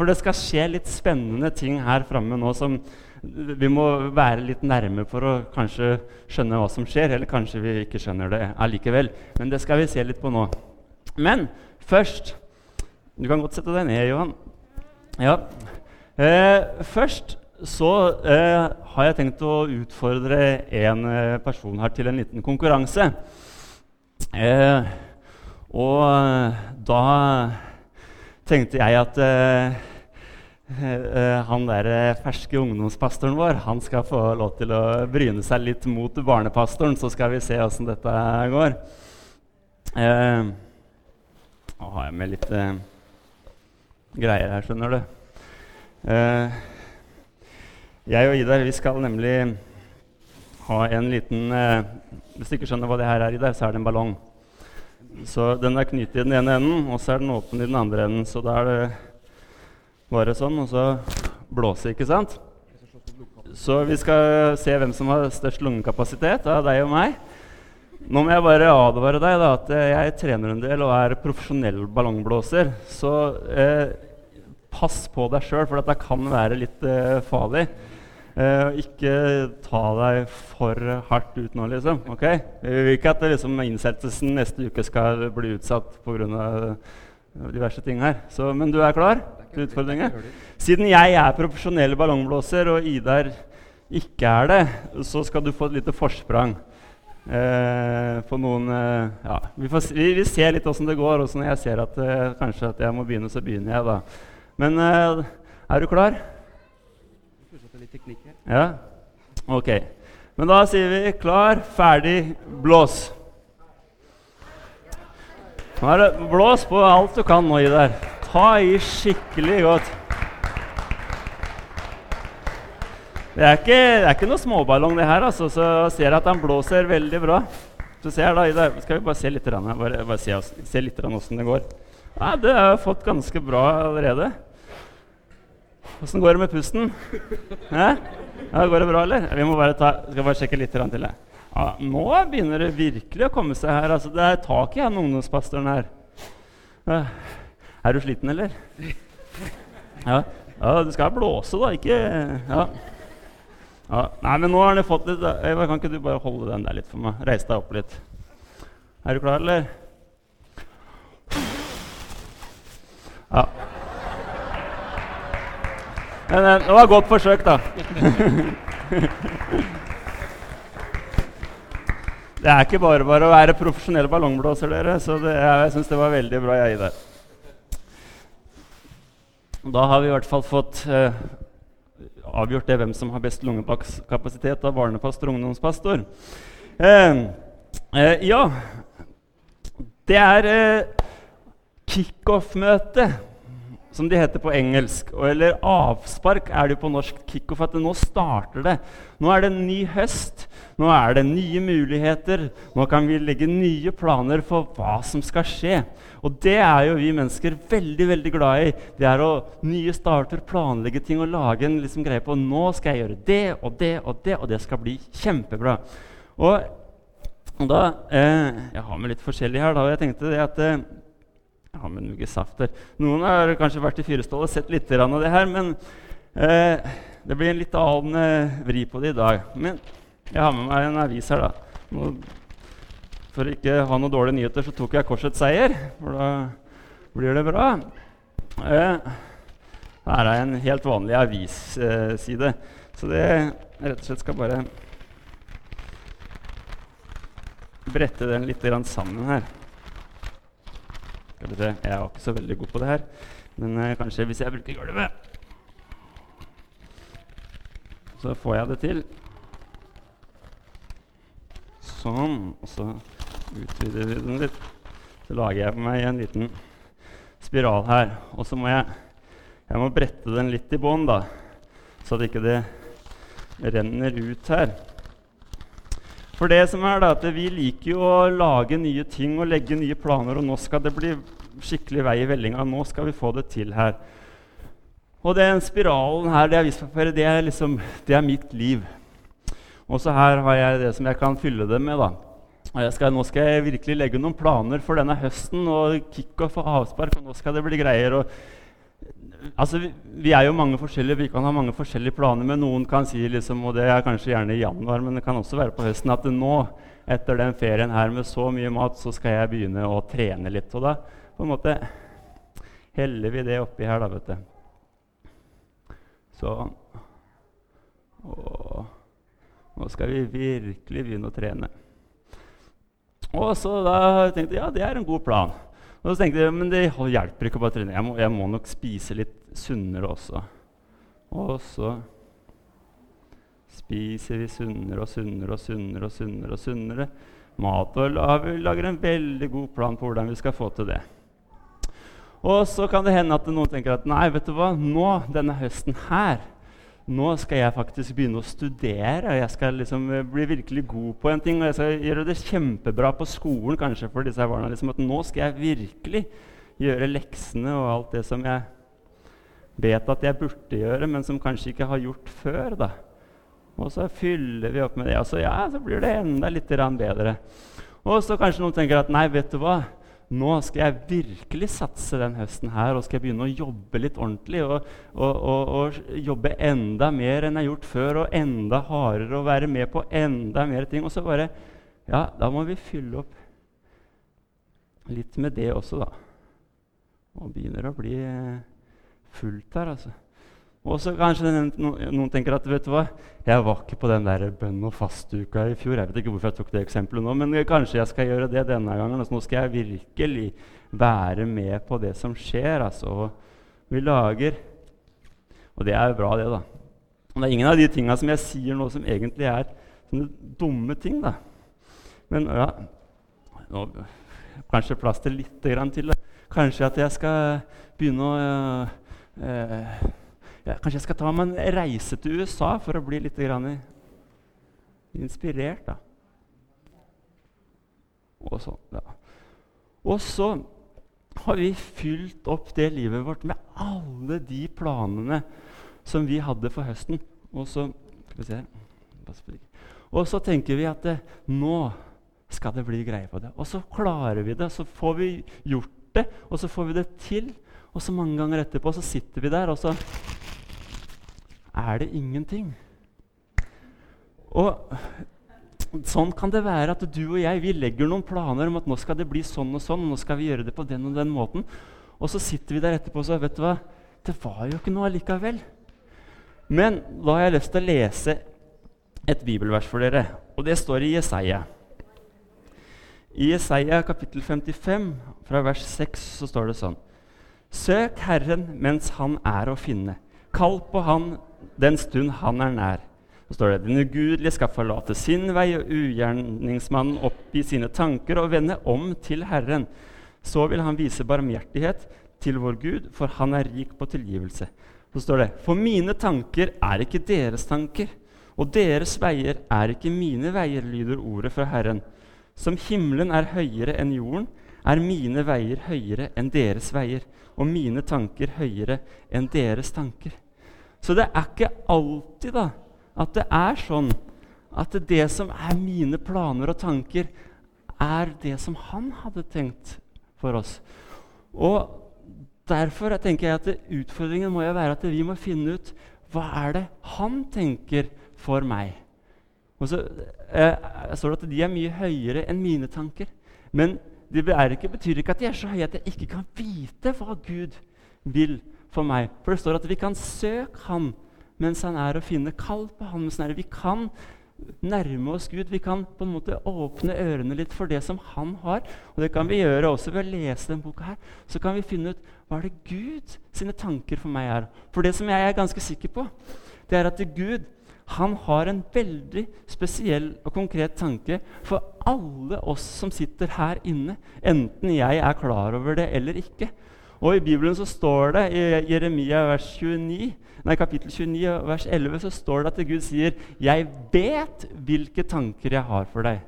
For det skal skje litt spennende ting her framme nå som vi må være litt nærme for å kanskje skjønne hva som skjer. Eller kanskje vi ikke skjønner det allikevel. Men det skal vi se litt på nå. Men først Du kan godt sette deg ned, Johan. Ja. Eh, først så eh, har jeg tenkt å utfordre en eh, person her til en liten konkurranse. Eh, og eh, da tenkte jeg at eh, han der ferske ungdomspastoren vår han skal få lov til å bryne seg litt mot barnepastoren, så skal vi se åssen dette går. nå har jeg med litt greier her, skjønner du. Jeg og Idar vi skal nemlig ha en liten Hvis du ikke skjønner hva det her er, Idar, så er det en ballong. Så Den er knyttet i den ene enden, og så er den åpen i den andre enden. Så da er det bare sånn, og så blåse, ikke sant? Så vi skal se hvem som har størst lungekapasitet av deg og meg. Nå må jeg bare advare deg da, at jeg trener en del og er profesjonell ballongblåser. Så eh, pass på deg sjøl, for dette kan være litt eh, farlig. Eh, ikke ta deg for hardt ut nå, liksom. ok? Vi vil ikke at det, liksom, innsettelsen neste uke skal bli utsatt pga. Diverse ting her. Så, men du er klar til utfordringer? Siden jeg er profesjonell ballongblåser og Idar ikke er det, så skal du få et lite forsprang. Eh, på noen eh, ja, vi, får, vi, vi, ser litt åssen det går. Og når jeg ser at eh, kanskje at jeg må begynne, så begynner jeg. da. Men uh, er du klar? Ja? Ok. Men da sier vi klar, ferdig, blås. Nå det Blås på alt du kan nå i der. Ta i skikkelig godt. Det er ikke, det er ikke noe småballong, det her. altså, Så ser jeg at han blåser veldig bra. Så ser jeg da i. Skal vi bare se litt, bare, bare se, se litt åssen det går. Ja, Det har jeg fått ganske bra allerede. Åssen går det med pusten? Ja? Ja, går det bra, eller? Vi må bare ta, skal bare sjekke litt til. Ja, nå begynner det virkelig å komme seg her. Altså, det er tak i han ungdomspastoren her. Er du sliten, eller? Ja. ja. Du skal blåse, da. Ikke ja. ja. Nei, men nå har han fått litt Eva, Kan ikke du bare holde den der litt for meg? Reise deg opp litt. Er du klar, eller? Ja. Men eh, det var et godt forsøk, da. det er ikke bare bare å være profesjonell ballongblåser, dere. Så det, jeg syns det var veldig bra, jeg, der. Da har vi i hvert fall fått eh, avgjort det hvem som har best lungekapasitet av barnepastor og ungdomspastor. Eh, eh, ja Det er eh, kickoff-møte som de heter på engelsk. Eller avspark er det jo på norsk. Kickoff. At nå starter det. Nå er det en ny høst. Nå er det nye muligheter. Nå kan vi legge nye planer for hva som skal skje. Og det er jo vi mennesker veldig veldig glad i. Det er å nye starter, planlegge ting og lage en liksom greie på nå skal jeg gjøre det og det og det, og det skal bli kjempebra. Og, da, eh, Jeg har med litt forskjellig her. da, og jeg tenkte det at eh, jeg har med noe saft her. Noen har kanskje vært i Fyresdal og sett litt av det her, men eh, det blir en litt annen eh, vri på det i dag. Men jeg har med meg en avis her, da. Nå, for ikke ha noen dårlige nyheter så tok jeg Korsets seier, for da blir det bra. Eh, her er en helt vanlig avisside, så det rett og slett skal bare brette den litt sammen her. Skal vi se, Jeg er ikke så veldig god på det her, men eh, kanskje hvis jeg bruker gulvet Så får jeg det til. Sånn. Og så utvider vi den litt. Så lager jeg meg en liten spiral her. Og så må jeg, jeg må brette den litt i bånn, så det ikke det renner ut her. For det som er da, at Vi liker jo å lage nye ting og legge nye planer. Og nå skal det bli skikkelig vei i vellinga. Nå skal vi få det til her. Og den spiralen her, det avispapiret, det er liksom, det er mitt liv. Og så her har jeg det som jeg kan fylle det med. Skal, nå skal jeg virkelig legge noen planer for denne høsten og kickoff og avspark. og nå skal det bli greier. Og altså, vi, vi, er jo mange forskjellige, vi kan ha mange forskjellige planer, men noen kan si, liksom, og det er kanskje gjerne i januar, men det kan også være på høsten, at nå, etter den ferien her med så mye mat, så skal jeg begynne å trene litt. Og da på en måte heller vi det oppi her, da, vet du. Så og, Nå skal vi virkelig begynne å trene. Og så da tenkte jeg ja, det er en god plan. Og så tenkte jeg men det hjelper ikke å bare trene. Jeg må, jeg må nok spise litt sunnere også. Og så spiser vi sunnere og sunnere og sunnere og sunnere. og sunnere. Mat og vi lager en veldig god plan på hvordan vi skal få til det. Og så kan det hende at noen tenker at nei, vet du hva, nå denne høsten her nå skal jeg faktisk begynne å studere. og Jeg skal liksom eh, bli virkelig god på en ting. Og jeg skal gjøre det kjempebra på skolen kanskje for disse barna. Liksom, at nå skal jeg virkelig gjøre leksene og alt det som jeg vet at jeg burde gjøre, men som kanskje ikke har gjort før. da. Og så fyller vi opp med det, og så, ja, så blir det enda litt bedre. Og så kanskje noen tenker at nei, vet du hva? Nå skal jeg virkelig satse den høsten her og skal jeg begynne å jobbe litt ordentlig. Og, og, og, og, jobbe enda mer enn jeg har gjort før, og enda hardere og være med på enda mer ting. Og så bare Ja, da må vi fylle opp litt med det også, da. Og begynner å bli fullt her, altså. Og så kanskje noen tenker at vet du hva, jeg var ikke på den der bønn- og fastuka i fjor. Jeg vet ikke hvorfor jeg tok det eksempelet nå, men kanskje jeg skal gjøre det denne gangen. Altså, nå skal jeg virkelig være med på det som skjer. Altså. Vi lager Og det er jo bra, det, da. Og det er ingen av de tinga som jeg sier nå, som egentlig er sånne dumme ting. da. Men ja nå, Kanskje plass til litt til. det. Kanskje at jeg skal begynne å øh, øh, ja, Kanskje jeg skal ta meg en reise til USA for å bli litt inspirert, da. Og så, ja. og så har vi fylt opp det livet vårt med alle de planene som vi hadde for høsten. Og så, og så tenker vi at det, nå skal det bli greie på det. Og så klarer vi det, så får vi gjort det, og så får vi det til. Og så mange ganger etterpå så sitter vi der, og så er det ingenting. Og Sånn kan det være at du og jeg vi legger noen planer om at nå skal det bli sånn og sånn. og nå skal vi gjøre det på den og den måten. Og så sitter vi der etterpå og så vet du hva, det var jo ikke noe allikevel. Men da har jeg lyst til å lese et bibelvers for dere, og det står i Jesaja. I Jesaja kapittel 55, fra vers 6, så står det sånn.: Søk Herren mens Han er å finne. Kall på Han den stund han er nær. Så står det den ugudelige skal forlate sin vei og ugjerningsmannen oppgi sine tanker og vende om til Herren. Så vil han vise barmhjertighet til vår Gud, for han er rik på tilgivelse. Så står det For mine tanker er ikke deres tanker, og deres veier er ikke mine veier, lyder ordet fra Herren. Som himmelen er høyere enn jorden, er mine veier høyere enn deres veier, og mine tanker høyere enn deres tanker. Så det er ikke alltid da, at det er sånn at det som er mine planer og tanker, er det som han hadde tenkt for oss. Og Derfor tenker jeg at utfordringen må jo være at vi må finne ut hva er det han tenker for meg. Og så eh, står det at de er mye høyere enn mine tanker. Men det ikke, betyr ikke at de er så høye at jeg ikke kan vite hva Gud vil for meg. For det står at vi kan søke Han mens han er å finne. Kall på Han mens han er Vi kan nærme oss Gud. Vi kan på en måte åpne ørene litt for det som Han har. Og det kan vi gjøre også ved å lese denne boka. her. Så kan vi finne ut hva er det Gud sine tanker for meg er. For det som jeg er ganske sikker på, det er at Gud han har en veldig spesiell og konkret tanke for alle oss som sitter her inne, enten jeg er klar over det eller ikke. Og I Bibelen så står det i Jeremia vers 29, nei, kapittel 29 vers 11 så står det at Gud sier 'Jeg vet hvilke tanker jeg har for deg'.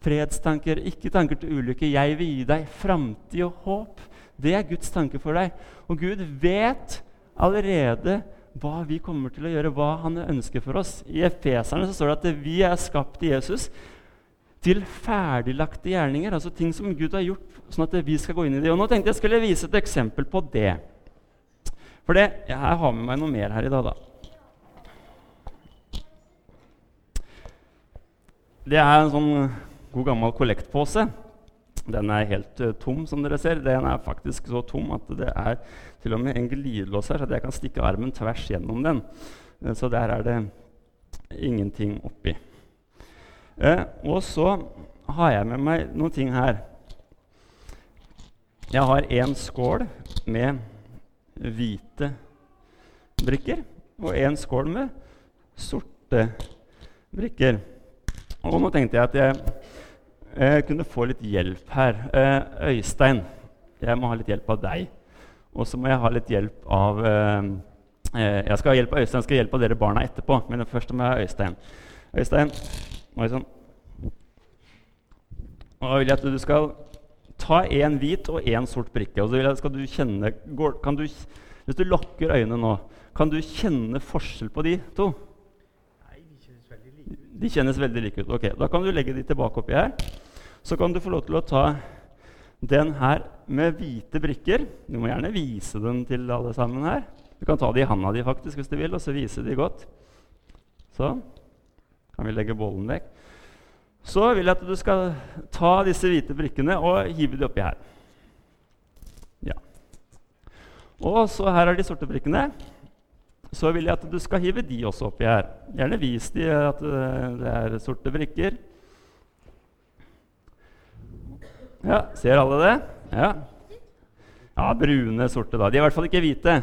Fredstanker, ikke tanker til ulykke. Jeg vil gi deg framtid og håp. Det er Guds tanke for deg. Og Gud vet allerede hva vi kommer til å gjøre, hva han ønsker for oss. I Efeserne så står det at vi er skapt i Jesus til ferdiglagte gjerninger, altså ting som Gud har gjort, sånn at vi skal gå inn i det. Og nå tenkte jeg skulle vise et eksempel på det. For det, jeg har med meg noe mer her i dag, da. Det er en sånn god gammel kollektpose. Den er helt uh, tom, som dere ser. Den er faktisk så tom at det er til og med en glidelås her, så jeg kan stikke armen tvers gjennom den. Uh, så der er det ingenting oppi. Uh, og så har jeg med meg noen ting her. Jeg har en skål med hvite brikker og en skål med sorte brikker. Og nå tenkte jeg at jeg eh, kunne få litt hjelp her. Eh, Øystein, jeg må ha litt hjelp av deg. Og så må jeg ha litt hjelp av eh, eh Jeg skal ha hjelp av Øystein, jeg skal hjelpe dere barna etterpå. Men først må jeg ha Øystein. Øystein, Øystein. Og da vil jeg at du skal ta én hvit og én sort brikke. Og så vil jeg, skal du kjenne, går, du, Hvis du lukker øynene nå, kan du kjenne forskjell på de to? nei, De kjennes veldig like ut. Ok, Da kan du legge de tilbake oppi her. Så kan du få lov til å ta den her med hvite brikker. Du må gjerne vise den til alle sammen her. Du kan ta de i handa di faktisk, hvis du vil, og så vise de godt. Sånn. Kan vi legge bollen vekk. Så vil jeg at du skal ta disse hvite brikkene og hive de oppi her. Ja. Og så her er de sorte brikkene så vil jeg at du skal hive de også oppi her. Gjerne vis de at eh, det er sorte brikker. Ja, Ser alle det? Ja. ja, brune, sorte. da. De er i hvert fall ikke hvite.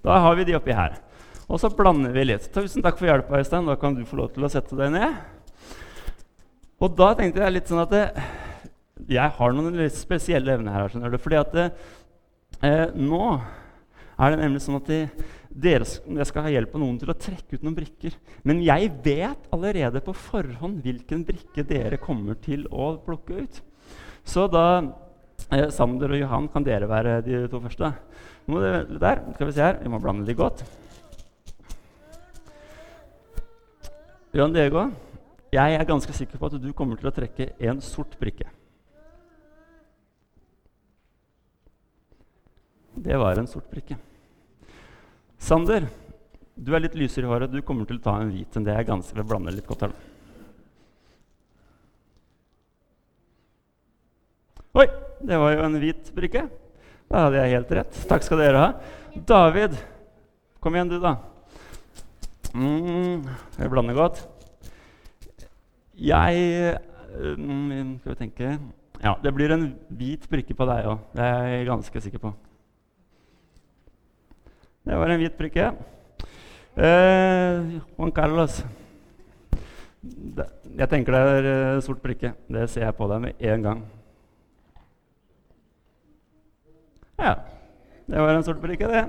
Da har vi de oppi her. Og så blander vi litt. Tusen takk for hjelpa, Øystein. Da kan du få lov til å sette deg ned. Og da tenkte jeg litt sånn at det, jeg har noen litt spesielle evner her. skjønner du, fordi at det, eh, nå er det nemlig sånn at de, dere, jeg skal ha hjelp av noen til å trekke ut noen brikker. Men jeg vet allerede på forhånd hvilken brikke dere kommer til å plukke ut. Så da eh, Sander og Johan, kan dere være de to første? Nå der, skal Vi se her, vi må blande de godt. Johan Diego, jeg er ganske sikker på at du kommer til å trekke en sort brikke. Det var en sort brikke. Sander, du er litt lysere i håret. Du kommer til å ta en hvit enn det. er ganske vil blande litt godt her. Oi, det var jo en hvit brikke. Da hadde jeg helt rett. Takk skal dere ha. David, kom igjen, du, da. Mm, jeg blander godt. Jeg mm, Skal vi tenke Ja, det blir en hvit prikke på deg òg. Det er jeg ganske sikker på. Det var en hvit prikke. Eh, Juan Carlos Jeg tenker det er uh, sort prikke. Det ser jeg på deg med en gang. Ja, det var en sort prikke, det.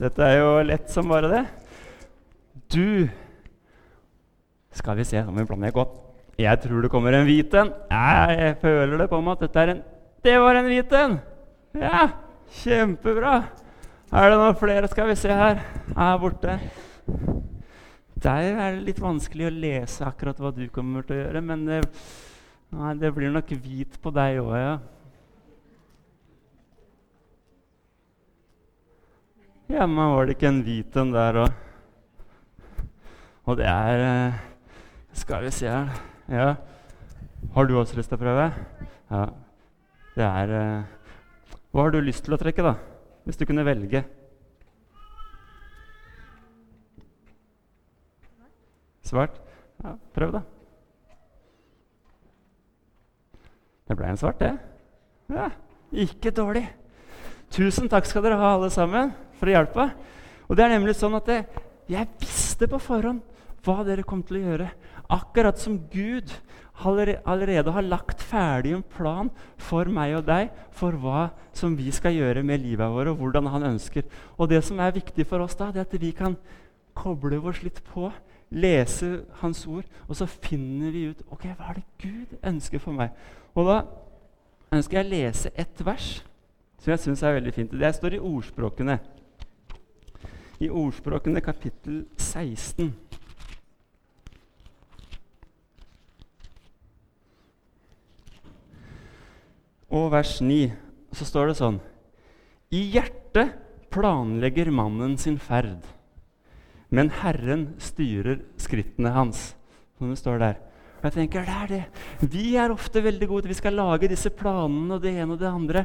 Dette er jo lett som bare det. Du Skal vi se om vi blander godt. Jeg tror det kommer en hvit en. Jeg føler det på meg at dette er en Det var en hvit en! Ja, kjempebra. Er det noen flere, skal vi se her, her borte? Der er det litt vanskelig å lese akkurat hva du kommer til å gjøre, men det, nei, det blir nok hvit på deg òg, ja. Ja, men var det ikke en hvit en der òg? Og det er eh, Skal vi se her Ja. Har du også lyst til å prøve? Ja. Det er eh, Hva har du lyst til å trekke, da? hvis du kunne velge? Svart? Ja, prøv, da. Det ble en svart, det. Ja, ikke dårlig. Tusen takk skal dere ha, alle sammen, for hjelpa. Og det er nemlig sånn at det, jeg visste på forhånd hva dere kom til å gjøre. Akkurat som Gud allerede har lagt ferdig en plan for meg og deg for hva som vi skal gjøre med livet vårt, og hvordan han ønsker. Og det som er viktig for oss, da, det er at vi kan koble oss litt på, lese Hans ord, og så finner vi ut ok, hva er det Gud ønsker for meg. Og da ønsker jeg å lese ett vers som jeg syns er veldig fint. Det står i Ordspråkene. I Ordspråkene kapittel 16. og vers 9 så står det sånn I hjertet planlegger mannen sin ferd, men Herren styrer skrittene hans. Som det står der. Og jeg tenker, det er det. Vi er ofte veldig gode til vi skal lage disse planene og det ene og det andre.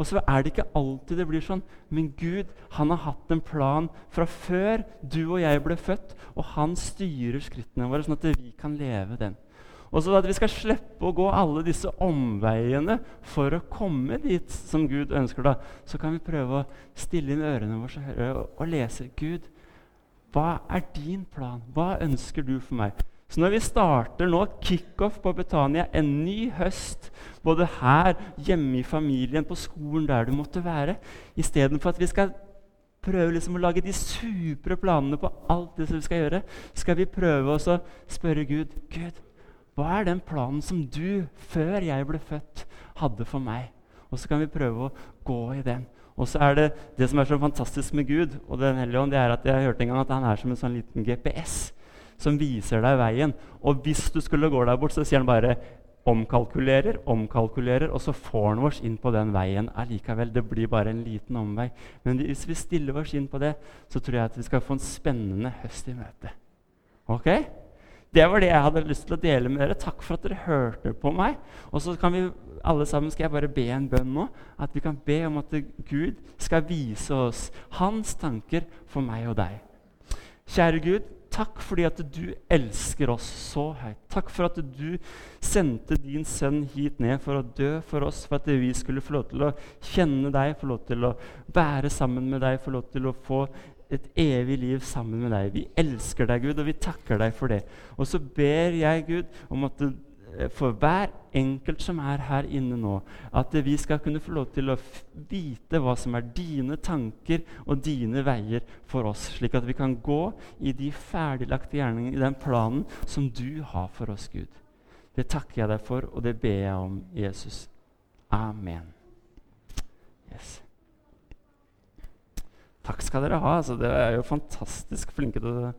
Og så er det ikke alltid det blir sånn. Men Gud han har hatt en plan fra før du og jeg ble født, og han styrer skrittene våre, sånn at vi kan leve den. Og så at vi skal slippe å gå alle disse omveiene for å komme dit som Gud ønsker, da, så kan vi prøve å stille inn ørene våre og, høre, og, lese. Gud, hva er din plan? Hva ønsker du for meg? Så når vi starter nå kickoff på Betania, en ny høst, både her, hjemme i familien, på skolen, der du måtte være, istedenfor at vi skal prøve liksom å lage de supre planene på alt det som vi skal gjøre, skal vi prøve å spørre Gud Gud, hva er den planen som du, før jeg ble født, hadde for meg? Og så kan vi prøve å gå i den. Og så er det det som er så fantastisk med Gud og Den hellige ånd, det er at jeg hørte en gang at han er som en sånn liten GPS som viser deg veien. Og hvis du skulle gå der bort, så sier han bare omkalkulerer, omkalkulerer, og så får han oss inn på den veien allikevel. Det blir bare en liten omvei. Men hvis vi stiller oss inn på det, så tror jeg at vi skal få en spennende høst i møte. Ok? Det var det jeg hadde lyst til å dele med dere. Takk for at dere hørte på meg. Og så kan vi alle sammen skal jeg bare be en bønn nå. At vi kan be om at Gud skal vise oss hans tanker for meg og deg. Kjære Gud, Takk fordi at du elsker oss så høyt. Takk for at du sendte din sønn hit ned for å dø for oss, for at vi skulle få lov til å kjenne deg, få lov til å være sammen med deg, få lov til å få et evig liv sammen med deg. Vi elsker deg, Gud, og vi takker deg for det. Og så ber jeg, Gud, om at Eh, for hver enkelt som er her inne nå, at vi skal kunne få lov til å vite hva som er dine tanker og dine veier for oss, slik at vi kan gå i de ferdiglagte gjerningene, i den planen som du har for oss, Gud. Det takker jeg deg for, og det ber jeg om, Jesus. Amen. Yes. Takk skal dere ha. Altså, dere er jo fantastisk flinke til å